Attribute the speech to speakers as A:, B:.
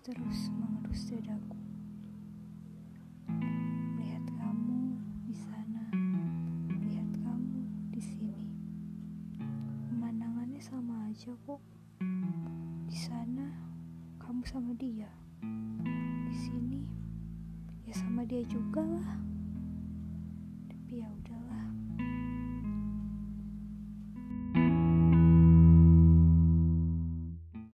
A: terus mengerus dadaku. Melihat kamu di sana, melihat kamu di sini. Pemandangannya sama aja kok. Di sana kamu sama dia. Di sini ya sama dia juga lah. Tapi ya udahlah.